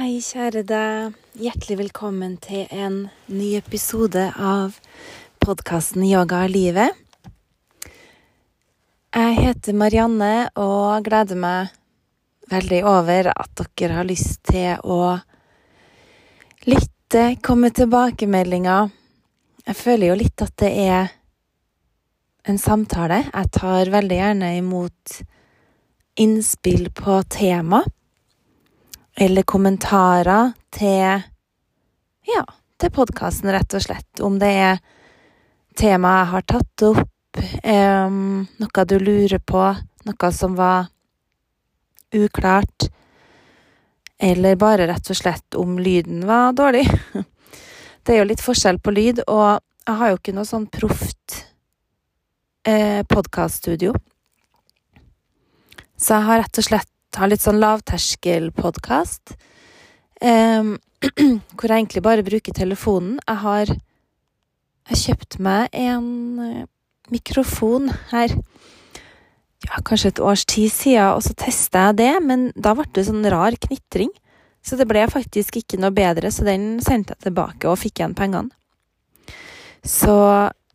Hei, kjære deg. Hjertelig velkommen til en ny episode av podkasten Yoga er livet. Jeg heter Marianne og gleder meg veldig over at dere har lyst til å lytte, komme tilbakemeldinger. Jeg føler jo litt at det er en samtale. Jeg tar veldig gjerne imot innspill på tema eller kommentarer til ja, til podkasten, rett og slett. Om det er tema jeg har tatt opp, eh, noe du lurer på, noe som var uklart, eller bare rett og slett om lyden var dårlig. Det er jo litt forskjell på lyd, og jeg har jo ikke noe sånn proft eh, podkaststudio. Så jeg har rett og slett har litt sånn lavterskelpodkast. Um, hvor jeg egentlig bare bruker telefonen. Jeg har jeg kjøpt meg en uh, mikrofon her ja, kanskje et års tid siden, og så testa jeg det, men da ble det sånn rar knitring. Så det ble faktisk ikke noe bedre, så den sendte jeg tilbake og fikk igjen pengene. Så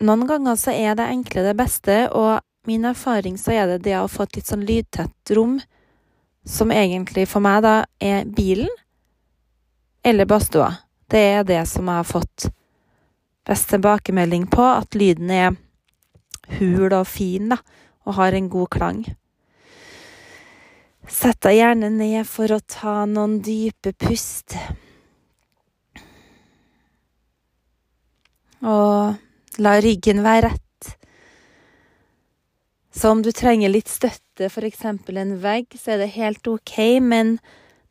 noen ganger så er det enkle det beste, og min erfaring så er det det å få et litt sånn lydtett rom som egentlig for meg da er bilen eller badstua. Det er det som jeg har fått best tilbakemelding på, at lyden er hul og fin, da, og har en god klang. Sett deg gjerne ned for å ta noen dype pust. Og la ryggen være rett. Så om du trenger litt støtte, f.eks. en vegg, så er det helt ok, men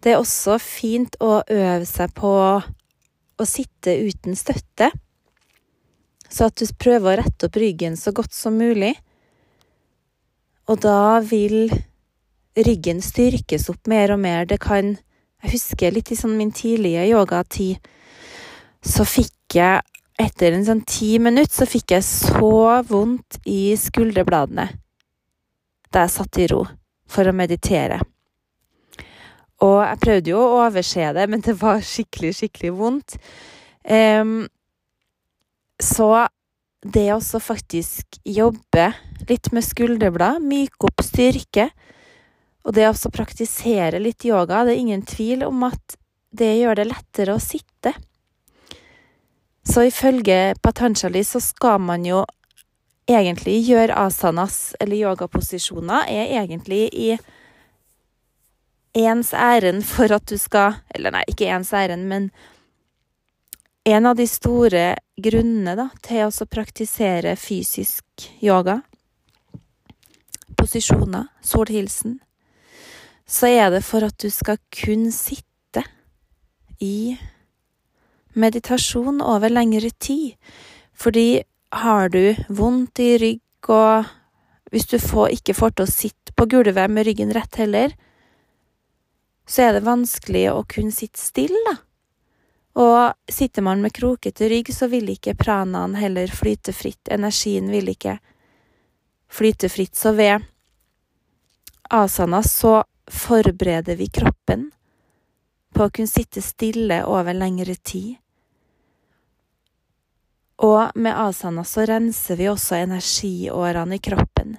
det er også fint å øve seg på å sitte uten støtte. Så at du prøver å rette opp ryggen så godt som mulig. Og da vil ryggen styrkes opp mer og mer. Det kan Jeg husker litt i sånn min tidlige yogatid, så fikk jeg etter en sånn ti minutter så fikk jeg så vondt i skulderbladene da jeg satt i ro for å meditere. Og jeg prøvde jo å overse det, men det var skikkelig, skikkelig vondt. Um, så det å faktisk jobbe litt med skulderblad, myke opp styrke, og det å praktisere litt yoga, det er ingen tvil om at det gjør det lettere å sitte. Så ifølge Patanjali så skal man jo egentlig gjør asanas, eller yogaposisjoner, er egentlig i ens ærend for at du skal Eller nei, ikke ens ærend, men en av de store grunnene da, til å praktisere fysisk yoga, posisjoner, solhilsen, så er det for at du skal kun sitte i meditasjon over lengre tid. Fordi har du vondt i rygg, og hvis du får, ikke får til å sitte på gulvet med ryggen rett heller, så er det vanskelig å kunne sitte stille, da. Og sitter man med krokete rygg, så vil ikke pranaen heller flyte fritt. Energien vil ikke flyte fritt. Så ved asana så forbereder vi kroppen på å kunne sitte stille over lengre tid. Og med asana så renser vi også energiårene i kroppen.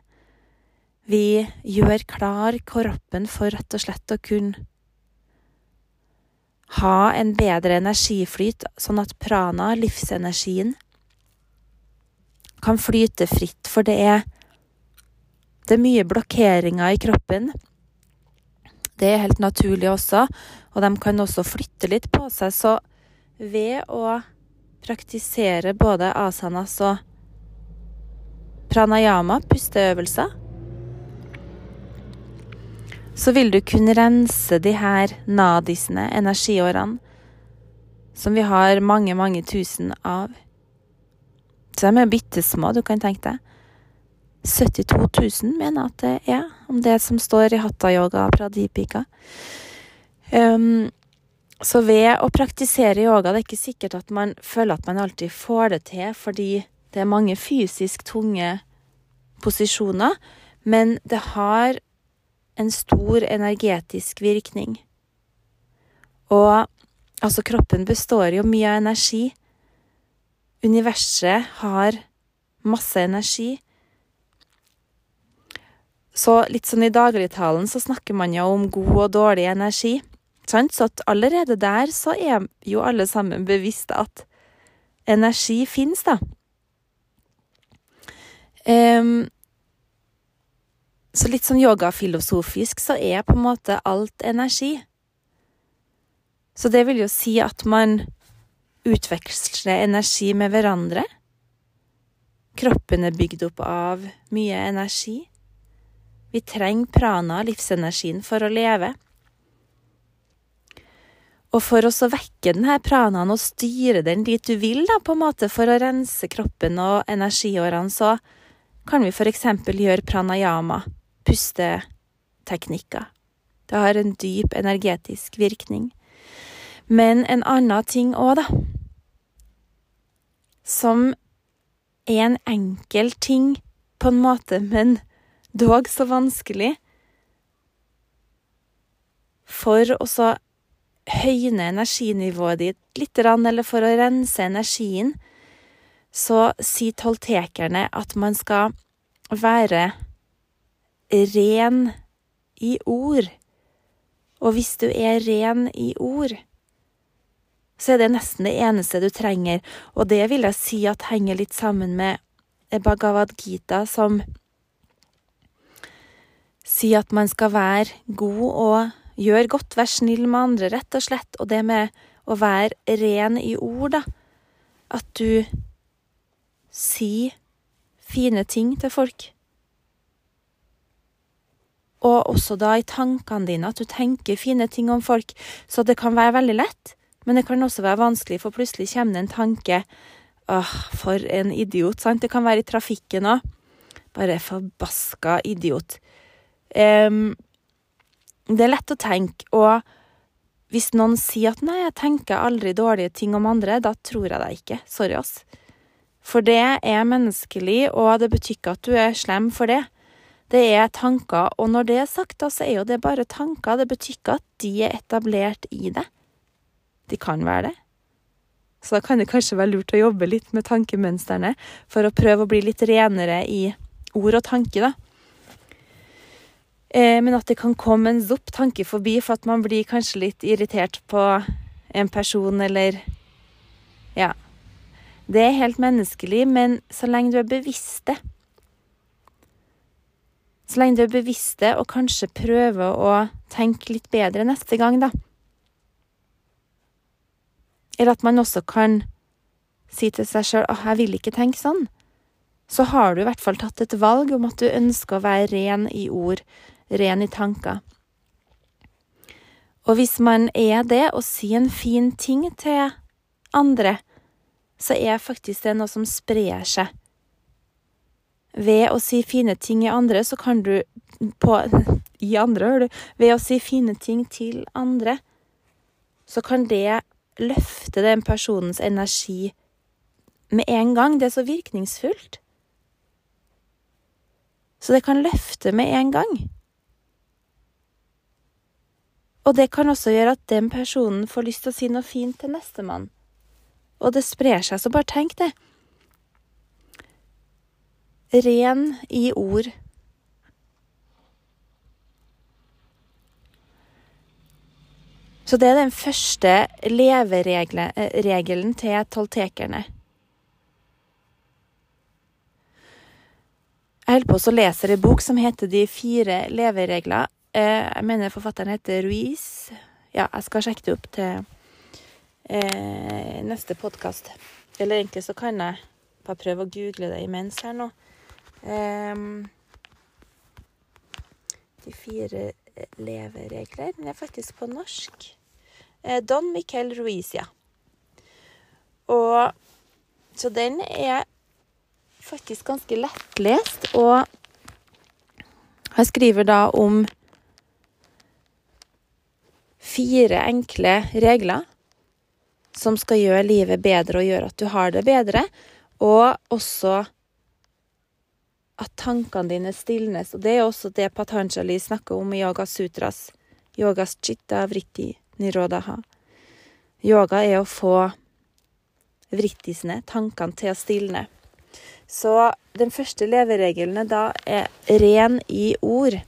Vi gjør klar kroppen for rett og slett å kunne ha en bedre energiflyt, sånn at prana, livsenergien, kan flyte fritt, for det er, det er mye blokkeringer i kroppen. Det er helt naturlig også, og de kan også flytte litt på seg, så ved å praktisere både asanas og pranayama, pusteøvelser, så vil du kunne rense de her nadisene, energiårene, som vi har mange, mange tusen av. Så de er bitte små, du kan tenke deg. 72 000 mener jeg at det er, om det som står i hatta-yoga pradipika. Um, så ved å praktisere yoga, det er ikke sikkert at man føler at man alltid får det til, fordi det er mange fysisk tunge posisjoner, men det har en stor energetisk virkning. Og altså, kroppen består jo mye av energi. Universet har masse energi. Så litt sånn i dagligtalen så snakker man jo om god og dårlig energi. Så at allerede der så er jo alle sammen bevisst at energi fins, da. Um, så litt sånn yogafilosofisk så er på en måte alt energi. Så det vil jo si at man utveksler energi med hverandre. Kroppen er bygd opp av mye energi. Vi trenger prana, livsenergien, for å leve. Og for å vekke denne pranaen og styre den dit du vil, da, på en måte, for å rense kroppen og energiårene, så kan vi eksempel gjøre pranayama, pusteteknikker. Det har en dyp energetisk virkning. Men en annen ting òg, da, som en enkel ting på en måte, men dog så vanskelig, for å så høyne energinivået ditt litt, eller for å rense energien, så sier toltekerne at man skal være ren i ord. Og hvis du er ren i ord, så er det nesten det eneste du trenger, og det vil jeg si at henger litt sammen med Bhagavad Gita, som sier at man skal være god og Gjør godt, vær snill med andre, rett og slett. Og det med å være ren i ord, da. At du sier fine ting til folk. Og også da i tankene dine, at du tenker fine ting om folk. Så det kan være veldig lett, men det kan også være vanskelig, for plutselig kommer det en tanke Åh, for en idiot, sant? Det kan være i trafikken òg. Bare forbaska idiot. Um, det er lett å tenke, og hvis noen sier at 'nei, jeg tenker aldri dårlige ting om andre', da tror jeg deg ikke. Sorry, ass. For det er menneskelig, og det betyr ikke at du er slem for det. Det er tanker, og når det er sagt, da, så er jo det bare tanker. Det betyr ikke at de er etablert i det. De kan være det. Så da kan det kanskje være lurt å jobbe litt med tankemønstrene for å prøve å bli litt renere i ord og tanke, da. Eh, men at det kan komme en zopp tanke forbi for at man blir kanskje litt irritert på en person, eller Ja. Det er helt menneskelig, men så lenge du er bevisst det Så lenge du er bevisst det, og kanskje prøver å tenke litt bedre neste gang, da. Eller at man også kan si til seg sjøl at 'jeg vil ikke tenke sånn', så har du i hvert fall tatt et valg om at du ønsker å være ren i ord, ren i tanker. Og hvis man er det, og sier en fin ting til andre, så er faktisk det noe som sprer seg. Ved å si fine ting i andre, så kan du på I andre, hører du. Ved å si fine ting til andre, så kan det løfte den personens energi med en gang. Det er så virkningsfullt. Så det kan løfte med en gang. Og det kan også gjøre at den personen får lyst til å si noe fint til nestemann. Og det sprer seg, så bare tenk det. Ren i ord. Så det er den første leveregelen til toltekerne. Jeg holder på å lese en bok som heter De fire leveregler Eh, jeg mener forfatteren heter Ruiz. Ja, jeg skal sjekke det opp til eh, neste podkast. Eller egentlig så kan jeg bare prøve å google det imens her nå. Eh, de fire leveregler. Den er faktisk på norsk. Eh, Don Miquel Ruiz, ja. Og Så den er faktisk ganske lettlest, og han skriver da om fire enkle regler som skal gjøre livet bedre og gjøre at du har det bedre, og også at tankene dine stilnes. Og det er også det Patanjali snakker om i Yoga Sutras. Yogas chitta vritti nirodaha. Yoga er å få vrittisene, tankene, til å stilne. Så den første leveregelen da er ren i ord.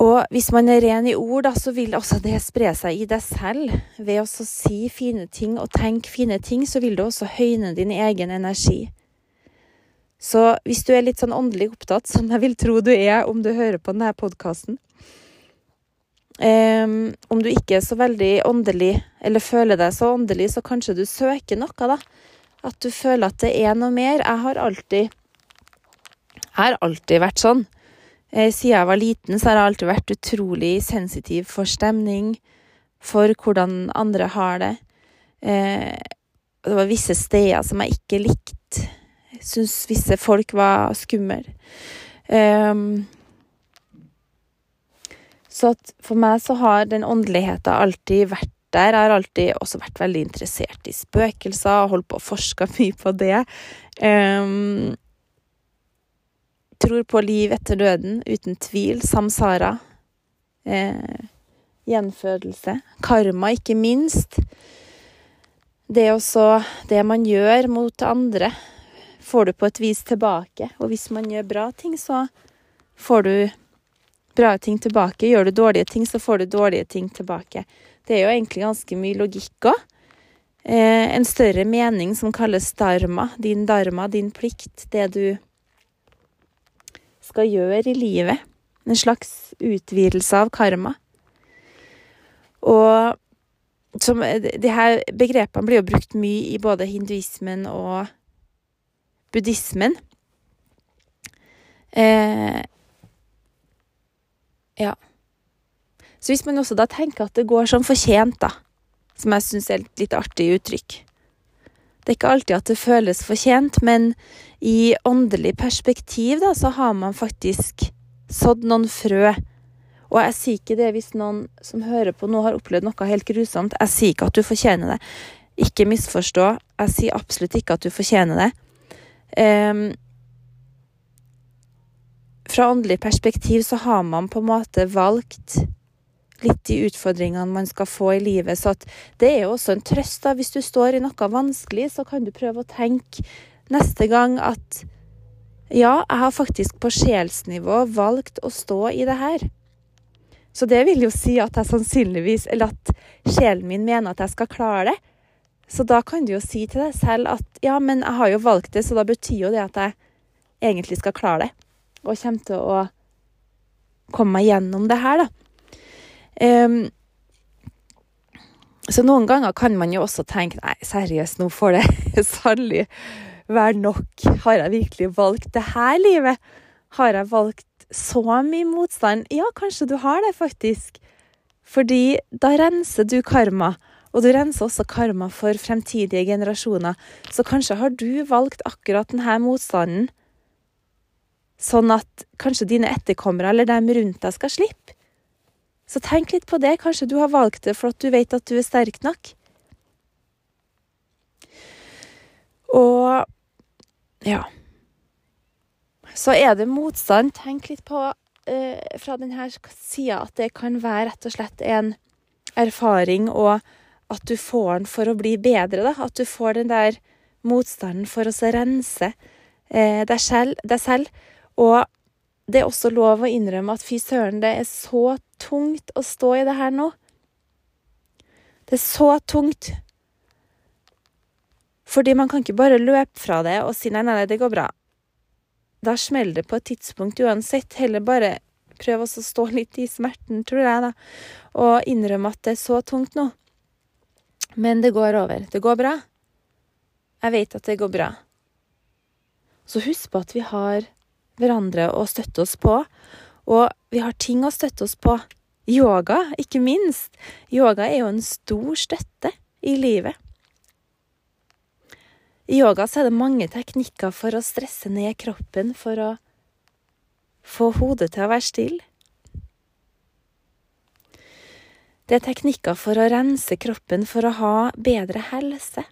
Og hvis man er ren i ord, da, så vil også det spre seg i deg selv. Ved å si fine ting og tenke fine ting, så vil det også høyne din egen energi. Så hvis du er litt sånn åndelig opptatt, som jeg vil tro du er om du hører på denne podkasten um, Om du ikke er så veldig åndelig, eller føler deg så åndelig, så kanskje du søker noe, da. At du føler at det er noe mer. Jeg har alltid Jeg har alltid vært sånn. Eh, siden jeg var liten, så har jeg alltid vært utrolig sensitiv for stemning, for hvordan andre har det. Eh, det var visse steder som jeg ikke likte. Jeg syntes visse folk var skumle. Um, så for meg så har den åndeligheten alltid vært der. Jeg har alltid også vært veldig interessert i spøkelser og holdt på å forske mye på det. Um, tror på liv etter døden, uten tvil. Samsara. Eh, gjenfødelse. Karma, ikke minst. Det også det man gjør mot andre, får du på et vis tilbake. Og hvis man gjør bra ting, så får du bra ting tilbake. Gjør du dårlige ting, så får du dårlige ting tilbake. Det er jo egentlig ganske mye logikk òg. Eh, en større mening som kalles dharma. Din dharma, din plikt. Det du skal gjøre i livet. En slags utvidelse av karma. Og som, de her begrepene blir jo brukt mye i både hinduismen og buddhismen. Eh, ja. Så hvis man også da tenker at det går som fortjent, da, som jeg syns er et litt artig uttrykk Det er ikke alltid at det føles fortjent, men i åndelig perspektiv, da, så har man faktisk sådd noen frø. Og jeg sier ikke det hvis noen som hører på nå har opplevd noe helt grusomt. Jeg sier ikke at du fortjener det. Ikke misforstå. Jeg sier absolutt ikke at du fortjener det. Um, fra åndelig perspektiv så har man på en måte valgt litt de utfordringene man skal få i livet. Så det er jo også en trøst. da. Hvis du står i noe vanskelig, så kan du prøve å tenke neste gang at ja, jeg har faktisk på sjelsnivå valgt å stå i det her. Så det vil jo si at jeg sannsynligvis Eller at sjelen min mener at jeg skal klare det. Så da kan du jo si til deg selv at ja, men jeg har jo valgt det, så da betyr jo det at jeg egentlig skal klare det. Og kommer til å komme meg gjennom det her, da. Um, så noen ganger kan man jo også tenke nei, seriøst, nå får det sannelig være nok? Har jeg virkelig valgt det her livet? Har jeg valgt så mye motstand? Ja, kanskje du har det, faktisk. Fordi da renser du karma, og du renser også karma for fremtidige generasjoner. Så kanskje har du valgt akkurat denne motstanden, sånn at kanskje dine etterkommere eller dem rundt deg skal slippe. Så tenk litt på det. Kanskje du har valgt det for at du vet at du er sterk nok. Og ja. Så er det motstand. Tenk litt på eh, fra denne sida at det kan være rett og slett en erfaring, og at du får den for å bli bedre. da, At du får den der motstanden for å rense eh, deg, selv, deg selv. Og det er også lov å innrømme at fy søren, det er så tungt å stå i det her nå. Det er så tungt. Fordi man kan ikke bare løpe fra det og si nei, nei, nei, det går bra. Da smeller det på et tidspunkt uansett. Heller bare prøv å stå litt i smerten, tror jeg, da. Og innrømme at det er så tungt nå. Men det går over. Det går bra. Jeg vet at det går bra. Så husk på at vi har hverandre å støtte oss på. Og vi har ting å støtte oss på. Yoga, ikke minst. Yoga er jo en stor støtte i livet. I yoga er det mange teknikker for å stresse ned kroppen, for å få hodet til å være stille. Det er teknikker for å rense kroppen for å ha bedre helse.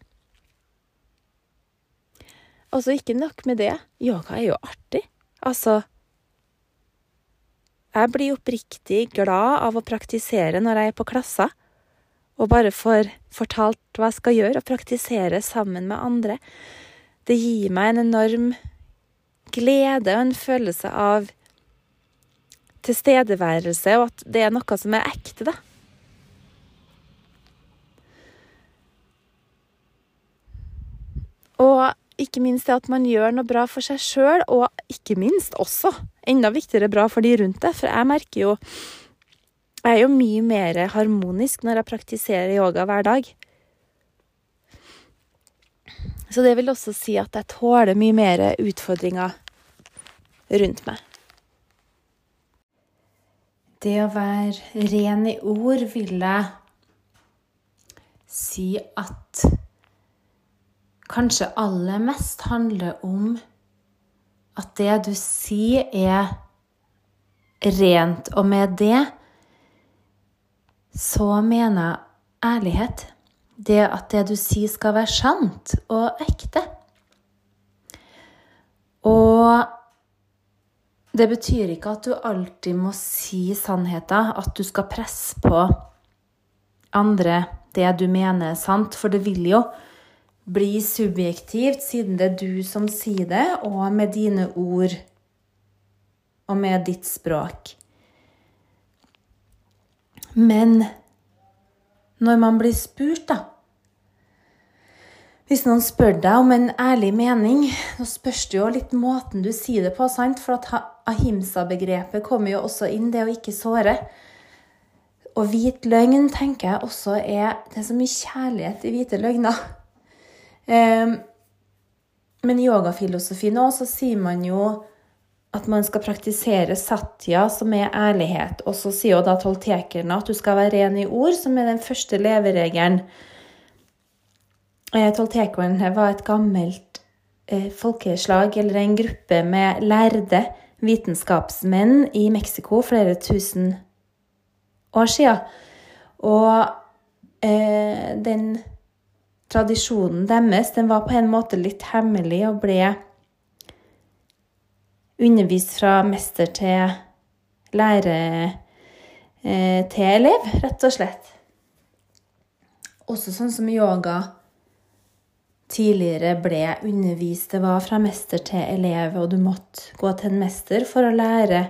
Altså, ikke nok med det, yoga er jo artig. Altså Jeg blir oppriktig glad av å praktisere når jeg er på klasser. og bare får fortalt hva jeg skal gjøre, og praktisere sammen med andre. Det gir meg en enorm glede og en følelse av tilstedeværelse, og at det er noe som er ekte, da. Og ikke minst det at man gjør noe bra for seg sjøl, og ikke minst også enda viktigere bra for de rundt deg. For jeg merker jo Jeg er jo mye mer harmonisk når jeg praktiserer yoga hver dag. Så det vil også si at jeg tåler mye mer utfordringer rundt meg. Det å være ren i ord vil jeg si at kanskje aller mest handler om at det du sier, er rent. Og med det så mener jeg ærlighet. Det at det du sier, skal være sant og ekte. Og det betyr ikke at du alltid må si sannheten, at du skal presse på andre det du mener er sant, for det vil jo bli subjektivt, siden det er du som sier det, og med dine ord og med ditt språk. Men når man blir spurt, da Hvis noen spør deg om en ærlig mening, så spørs det jo litt måten du sier det på, sant? For at ahimsa-begrepet kommer jo også inn, det å ikke såre. Og hvit løgn tenker jeg også er Det er så mye kjærlighet i hvite løgner. Um, men i yogafilosofien òg så sier man jo at man skal praktisere satya, som er ærlighet. Og så sier jo da toltekerne at du skal være ren i ord, som er den første leveregelen. Eh, toltekerne var et gammelt eh, folkeslag, eller en gruppe med lærde vitenskapsmenn i Mexico flere tusen år sia. Og eh, den tradisjonen deres den var på en måte litt hemmelig og ble undervist fra mester til lærer eh, til elev, rett og slett. Også sånn som yoga tidligere ble undervist. Det var fra mester til elev, og du måtte gå til en mester for å lære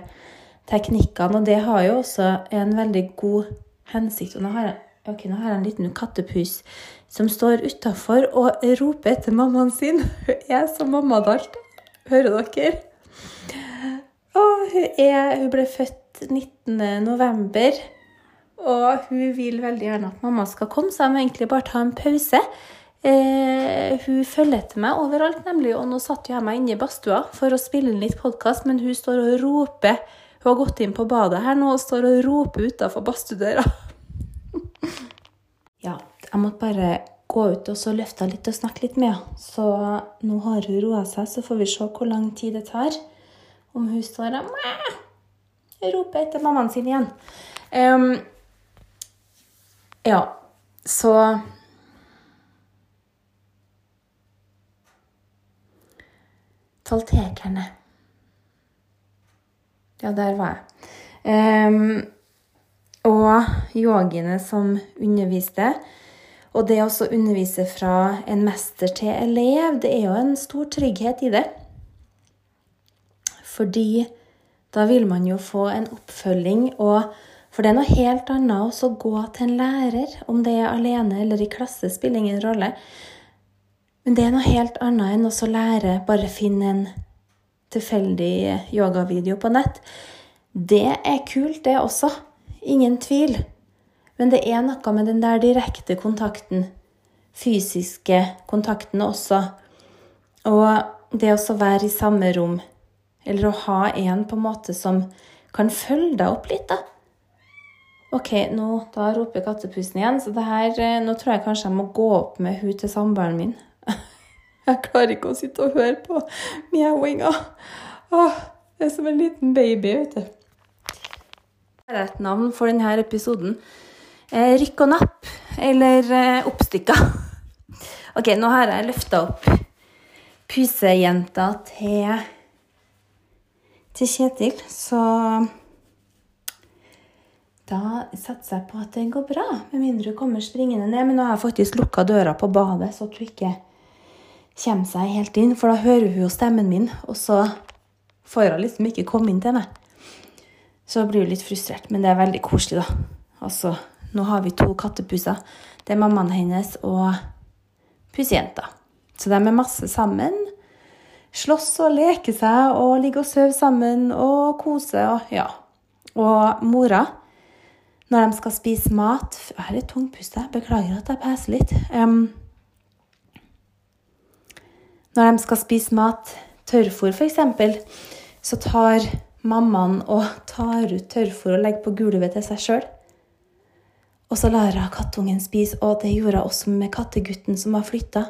teknikkene. Og det har jo også en veldig god hensikt. Og nå har jeg, okay, nå har jeg en liten kattepus som står utafor og roper etter mammaen sin. Hun er som mamma dalt, Hører dere? Og hun, er, hun ble født 19.11. Og hun vil veldig gjerne at mamma skal komme, så jeg må egentlig bare ta en pause. Eh, hun følger etter meg overalt, nemlig, og nå satt jeg meg inne i badstua for å spille inn litt podkast, men hun står og roper. Hun har gått inn på badet her nå og står og roper utafor badstuedøra. Jeg måtte bare gå ut og så løfte litt og snakke litt med henne. Så nå har hun roa seg, så får vi se hvor lang tid det tar. Om hun står og roper etter mammaen sin igjen. Um, ja, så Taltekerne. Ja, der var jeg. Um, og yogiene som underviste. Og det å undervise fra en mester til elev, det er jo en stor trygghet i det. Fordi da vil man jo få en oppfølging. og For det er noe helt annet å gå til en lærer, om det er alene eller i klasse, spiller ingen rolle. Men det er noe helt annet enn å lære bare finne en tilfeldig yogavideo på nett. Det er kult, det også. Ingen tvil. Men det er noe med den der direkte kontakten, fysiske kontakten også, og det å være i samme rom, eller å ha en på en måte som kan følge deg opp litt, da. OK, nå, da roper kattepusen igjen, så det her, eh, nå tror jeg kanskje jeg må gå opp med hun til samboeren min. Jeg klarer ikke å sitte og høre på mjauinga. Det er som en liten baby, vet du. Det er et navn for denne episoden. Eh, rykk og napp, eller eh, oppstykka. OK, nå har jeg løfta opp pusejenta til, til Kjetil, så da satser jeg på at det går bra, med mindre hun kommer springende ned. Men nå har jeg faktisk lukka døra på badet, så at hun ikke kommer seg helt inn. For da hører hun jo stemmen min, og så får hun liksom ikke komme inn til meg. Så blir hun litt frustrert, men det er veldig koselig, da. Altså, nå har vi to kattepuser. Det er mammaen hennes og pusejenta. Så de er masse sammen. Slåss og leker seg og ligger og sover sammen og koser og ja. Og mora når de skal spise mat Jeg er litt tungpusta, beklager at jeg peser litt. Um, når de skal spise mat, tørrfôr f.eks., så tar mammaen og tar ut tørrfôr og legger på gulvet til seg sjøl. Og så lar hun kattungen spise, og det gjorde hun også med kattegutten som har flytta.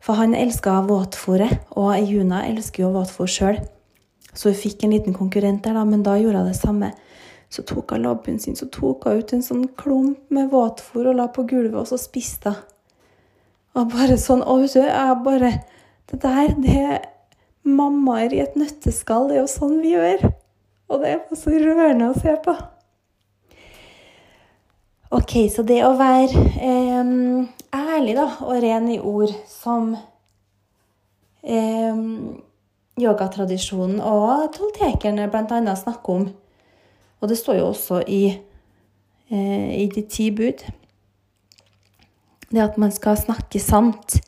For han elska våtfòret, og Juna elsker jo våtfòr sjøl. Så hun fikk en liten konkurrent der, da, men da gjorde hun det samme. Så tok hun labben sin så tok hun ut en sånn klump med våtfòr og la på gulvet, og så spiste hun. Og bare sånn Og vet du, jeg bare Det der, det er mammaer i et nøtteskall. Det er jo sånn vi gjør. Og det er så rørende å se på. Ok, så det å være eh, ærlig da, og ren i ord, som eh, yogatradisjonen og toltekerne bl.a. snakker om og det står jo også i, eh, i de ti bud. Det at man skal snakke sant.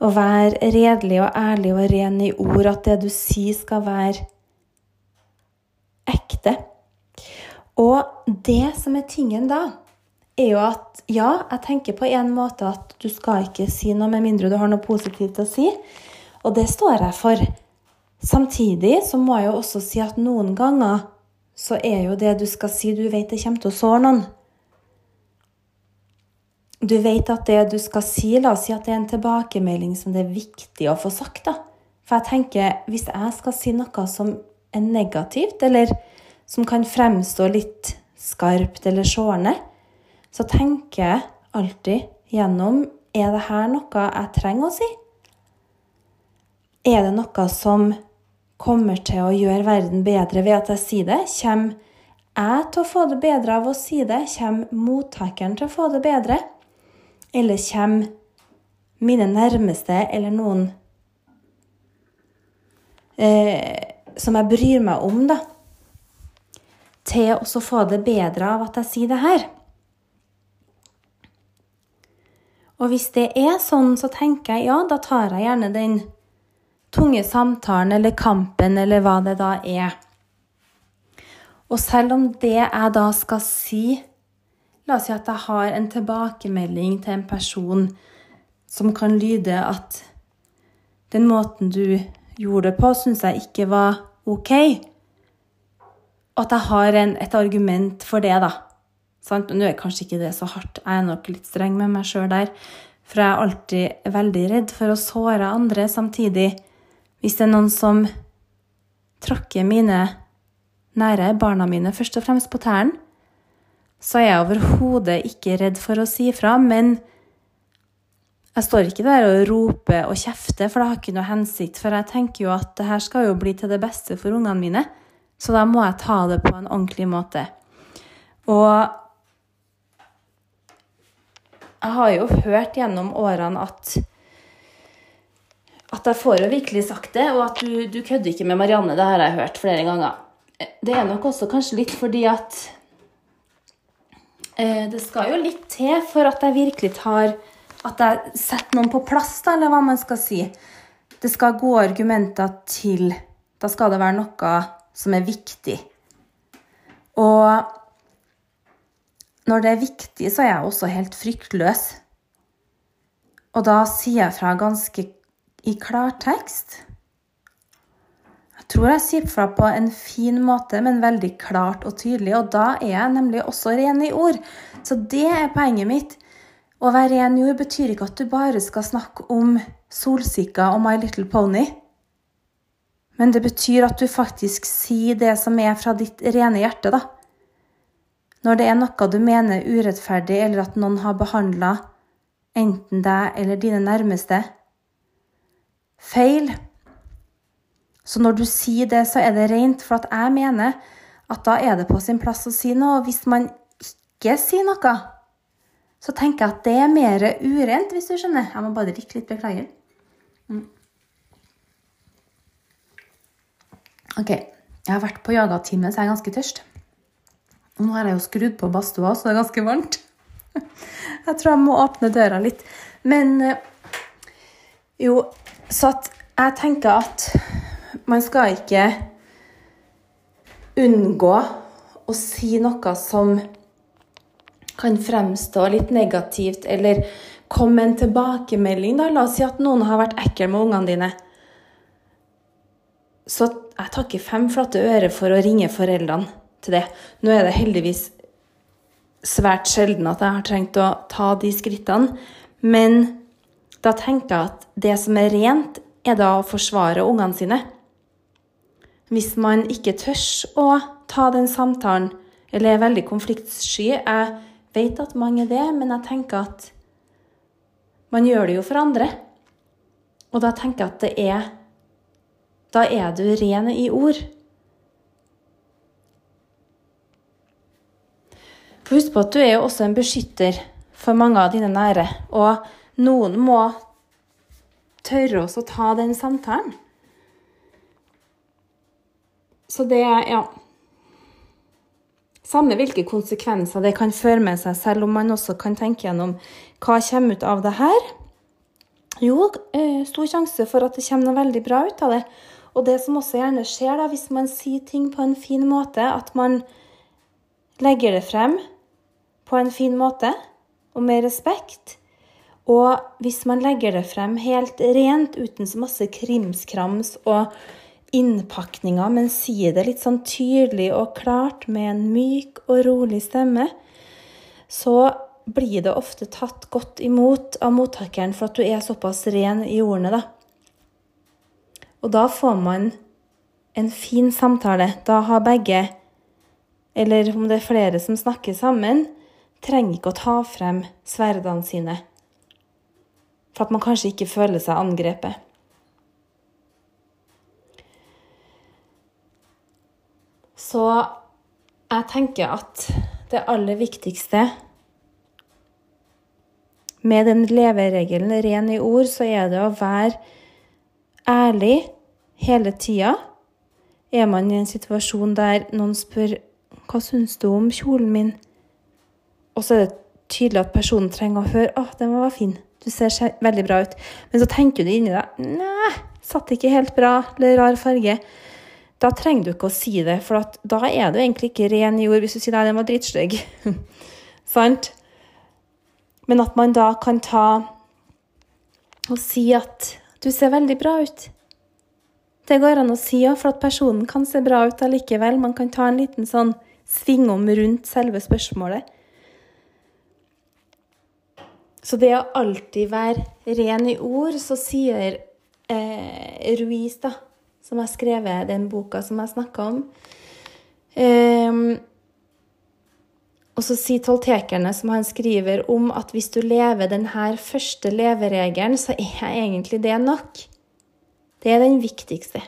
Og være redelig og ærlig og ren i ord. At det du sier, skal være ekte. Og det som er tingen da, er jo at ja, jeg tenker på en måte at du skal ikke si noe med mindre du har noe positivt å si. Og det står jeg for. Samtidig så må jeg jo også si at noen ganger så er jo det du skal si, du vet det kommer til å såre noen. Du vet at det du skal si, la oss si at det er en tilbakemelding som det er viktig å få sagt. da. For jeg tenker, hvis jeg skal si noe som er negativt, eller som kan fremstå litt skarpt eller sårende, så tenker jeg alltid gjennom Er det her noe jeg trenger å si? Er det noe som kommer til å gjøre verden bedre ved at jeg sier det? Kommer jeg til å få det bedre av å si det? Kommer mottakeren til å få det bedre? Eller kommer mine nærmeste eller noen eh, som jeg bryr meg om, da, til å få det bedre av at jeg sier det her? Og hvis det er sånn, så tenker jeg ja, da tar jeg gjerne den tunge samtalen eller kampen eller hva det da er. Og selv om det jeg da skal si La oss si at jeg har en tilbakemelding til en person som kan lyde at den måten du gjorde det på, syns jeg ikke var OK. At jeg har en, et argument for det, da. Sant? Nå er kanskje ikke det så hardt, jeg er nok litt streng med meg sjøl der. For jeg er alltid veldig redd for å såre andre samtidig. Hvis det er noen som tråkker mine nære, barna mine, først og fremst på tærne, så er jeg overhodet ikke redd for å si fra, men jeg står ikke der og roper og kjefter, for det har ikke noe hensikt. For jeg tenker jo at det her skal jo bli til det beste for ungene mine, så da må jeg ta det på en ordentlig måte. Og jeg har jo hørt gjennom årene at at jeg får jo virkelig sagt det, og at du, du kødder ikke med Marianne. Det har jeg hørt flere ganger. Det er nok også kanskje litt fordi at eh, Det skal jo litt til for at jeg virkelig tar At jeg setter noen på plass, da, eller hva man skal si. Det skal gode argumenter til. Da skal det være noe som er viktig. Og når det er viktig, så er jeg også helt fryktløs. Og da sier jeg fra ganske i klartekst. Jeg tror jeg sier fra på en fin måte, men veldig klart og tydelig. Og da er jeg nemlig også ren i ord. Så det er poenget mitt. Å være ren i ord betyr ikke at du bare skal snakke om solsikker og My Little Pony. Men det betyr at du faktisk sier det som er fra ditt rene hjerte, da. Når det er noe du mener urettferdig, eller at noen har behandla enten deg eller dine nærmeste, feil. Så når du sier det, så er det rent, for at jeg mener at da er det på sin plass å si noe. Og hvis man ikke sier noe, så tenker jeg at det er mer urent, hvis du skjønner. Jeg må bare drikke litt. Beklager. Mm. OK. Jeg har vært på yogatime, så jeg er ganske tørst. Og nå har jeg jo skrudd på badstua, så det er ganske varmt. Jeg tror jeg må åpne døra litt. Men eh, jo, så at jeg tenker at man skal ikke unngå å si noe som kan fremstå litt negativt, eller komme med en tilbakemelding. Da. La oss si at noen har vært ekkel med ungene dine. Så jeg tar ikke fem flate øre for å ringe foreldrene til det. Nå er det heldigvis svært sjelden at jeg har trengt å ta de skrittene, men da tenker jeg at det som er rent, er da å forsvare ungene sine. Hvis man ikke tør å ta den samtalen, eller er veldig konfliktsky Jeg vet at mange er det, men jeg tenker at man gjør det jo for andre. Og da tenker jeg at det er Da er du ren i ord. For husk på at du er jo også en beskytter for mange av dine nære. Og noen må tørre også å ta den samtalen. Så det er ja. Samme hvilke konsekvenser det kan føre med seg, selv om man også kan tenke gjennom hva kommer ut av det her. Jo, eh, stor sjanse for at det kommer noe veldig bra ut av det. Og det som også gjerne skjer da, hvis man sier ting på en fin måte, at man legger det frem på en fin måte og med respekt. Og hvis man legger det frem helt rent, uten så masse krimskrams og innpakninger, men sier det litt sånn tydelig og klart med en myk og rolig stemme, så blir det ofte tatt godt imot av mottakeren for at du er såpass ren i ordene, da. Og da får man en fin samtale. Da har begge, eller om det er flere som snakker sammen, trenger ikke å ta frem sverdene sine for at man kanskje ikke føler seg angrepet. Så jeg tenker at det aller viktigste med den leveregelen ren i ord, så er det å være ærlig hele tida. Er man i en situasjon der noen spør hva syns du om kjolen min, og så er det tydelig at personen trenger å høre 'Å, den var fin. Du ser veldig bra ut.' Men så tenker du inni deg 'Nei, satt ikke helt bra. Eller rar farge.' Da trenger du ikke å si det, for da er du egentlig ikke ren i ord hvis du sier 'Nei, den var dritstygg'. Sant? Men at man da kan ta og si at 'du ser veldig bra ut'. Det går an å si òg, for at personen kan se bra ut allikevel. Man kan ta en liten sånn svingom rundt selve spørsmålet. Så det å alltid være ren i ord, så sier eh, Ruiz, da, som har skrevet den boka som jeg snakka om eh, Og så sier toltekerne, som han skriver om, at hvis du lever denne første leveregelen, så er egentlig det nok. Det er den viktigste.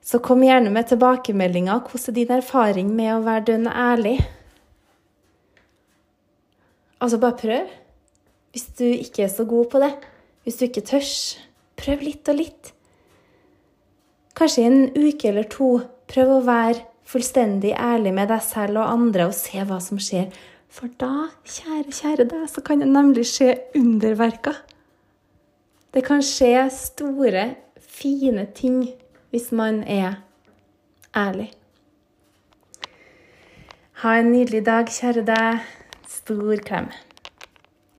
Så kom gjerne med tilbakemeldinger. Hvordan er din erfaring med å være dønn ærlig? Altså, bare prøv. Hvis du ikke er så god på det. Hvis du ikke tør. Prøv litt og litt. Kanskje i en uke eller to. Prøv å være fullstendig ærlig med deg selv og andre og se hva som skjer. For da, kjære, kjære deg, så kan det nemlig skje underverker. Det kan skje store, fine ting hvis man er ærlig. Ha en nydelig dag, kjære deg. Stor klem.